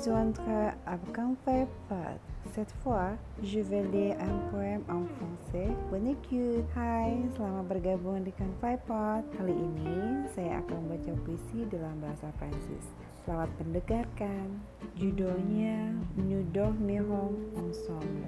rejoindre Campfire Pod. Cette fois, je vais lire un poème en français. Bonne écoute. Hai, selamat bergabung di Campfire Pod. Kali ini saya akan membaca puisi dalam bahasa Prancis. Selamat mendengarkan. Judulnya Nous dormirons ensemble.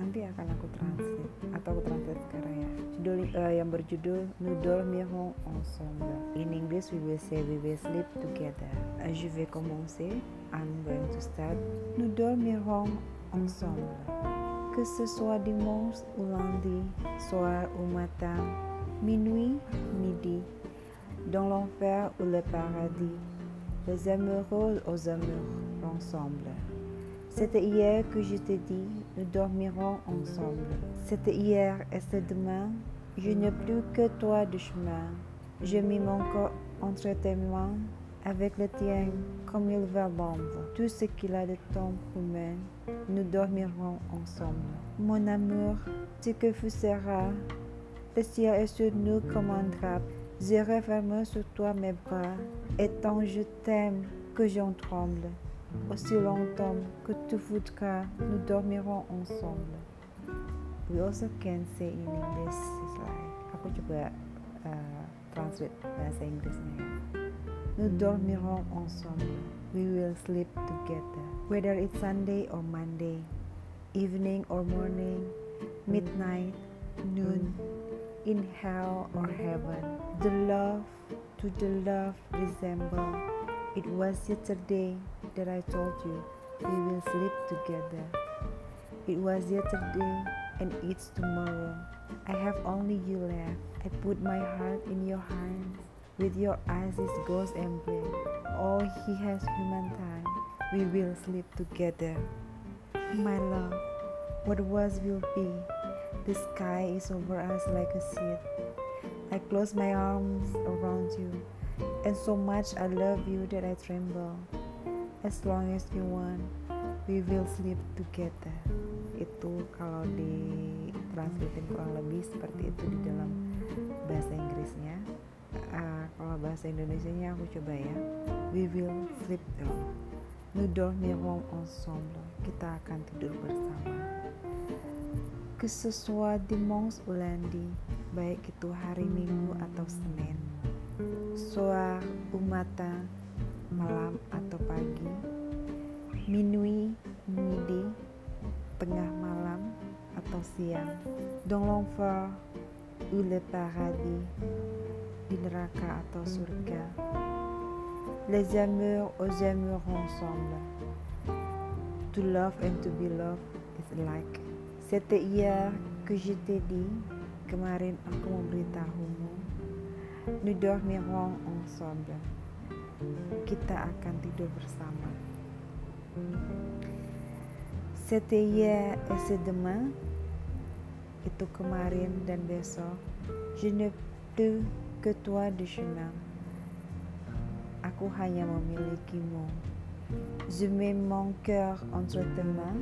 Nanti akan aku translate atau aku translate sekarang ya. Judul uh, yang berjudul Nous dormirons ensemble. In English we will say we will sleep together. Uh, je vais commencer. I'm going to start. Nous dormirons ensemble. Que ce soit dimanche ou lundi, soir ou matin, minuit, midi, dans l'enfer ou le paradis, les amoureux aux amours ensemble. C'était hier que je t'ai dit, nous dormirons ensemble. C'était hier et c'est demain, je n'ai plus que toi de chemin. Je mis mon corps entre tes mains, avec le tien, comme il va l'ombre. Tout ce qu'il a de temps humain, nous dormirons ensemble. Mon amour, ce que vous sera, le ciel est sur nous comme un drap. Je referme sur toi mes bras, et tant je t'aime que j'en tremble. Aussi longtemps que tu voudras, nous dormirons ensemble. We also can say in English is like aku coba uh, translate bahasa Inggrisnya. Nous dormirons ensemble. We will sleep together. Whether it's Sunday or Monday, evening or morning, midnight, noon, in hell or heaven, the love to the love resemble. It was yesterday that I told you we will sleep together. It was yesterday and it's tomorrow. I have only you left. I put my heart in your hands. With your eyes is ghost emblem. Oh, he has human time. We will sleep together. My love, what was will be. The sky is over us like a sheet. I close my arms around. And so much I love you that I tremble. As long as you want, we will sleep together. Itu kalau di translatein kurang lebih seperti itu di dalam bahasa Inggrisnya. Uh, kalau bahasa Indonesia-nya aku coba ya. We will sleep together. Nous dormirons ensemble. Kita akan tidur bersama. Soit dimanche ou lundi, baik itu hari Minggu atau Senin soir ou matin, malam atau pagi, minuit, midi, tengah malam atau siang, dans l'enfer ou le paradis, di neraka atau surga. Les amours aux amours ensemble. To love and to be loved is like. C'était hier que je dit, kemarin aku memberitahumu Nous dormirons ensemble. Kita akan tidur bersama. C'était hier et c'est demain. Itu kemarin dan besok. Je ne plus que toi de chemin. Aku hanya memilikimu. Je mets mon cœur entre tes mains.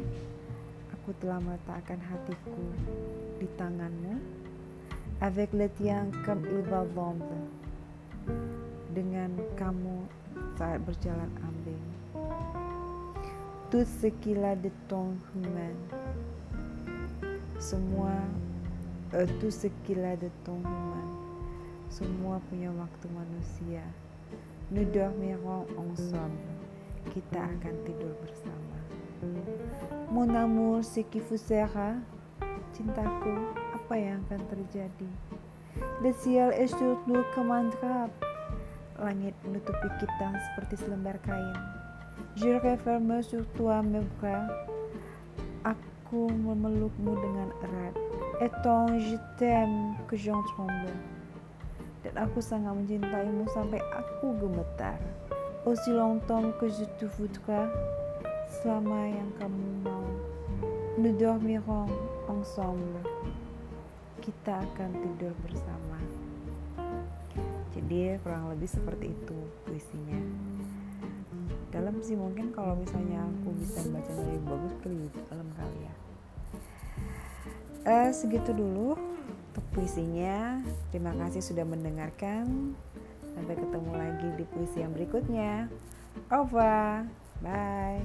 Aku telah meletakkan hatiku di tanganmu avec le tien comme il va l'ombre dengan kamu saat berjalan ambing tout ce qu'il a de ton humain. Semua uh, tout ce qu'il a de ton humain. Semua punya waktu manusia. Nous dormirons ensemble. Kita akan tidur bersama. Mon amour ce qui vous sera cintaku apa yang akan terjadi? The sur nous comme un drap Langit menutupi kita seperti selembar kain. Je referme sur toi mes Aku memelukmu dengan erat. Et ton je t'aime que j'en tremble. Dan aku sangat mencintaimu sampai aku gemetar. Aussi longtemps que je te Selama yang kamu mau. Nous dormirons ensemble kita akan tidur bersama. Jadi kurang lebih seperti itu puisinya. Dalam sih mungkin kalau misalnya aku bisa baca lebih bagus lebih dalam kali ya. Eh, segitu dulu untuk puisinya. Terima kasih sudah mendengarkan. Sampai ketemu lagi di puisi yang berikutnya. Over. Bye.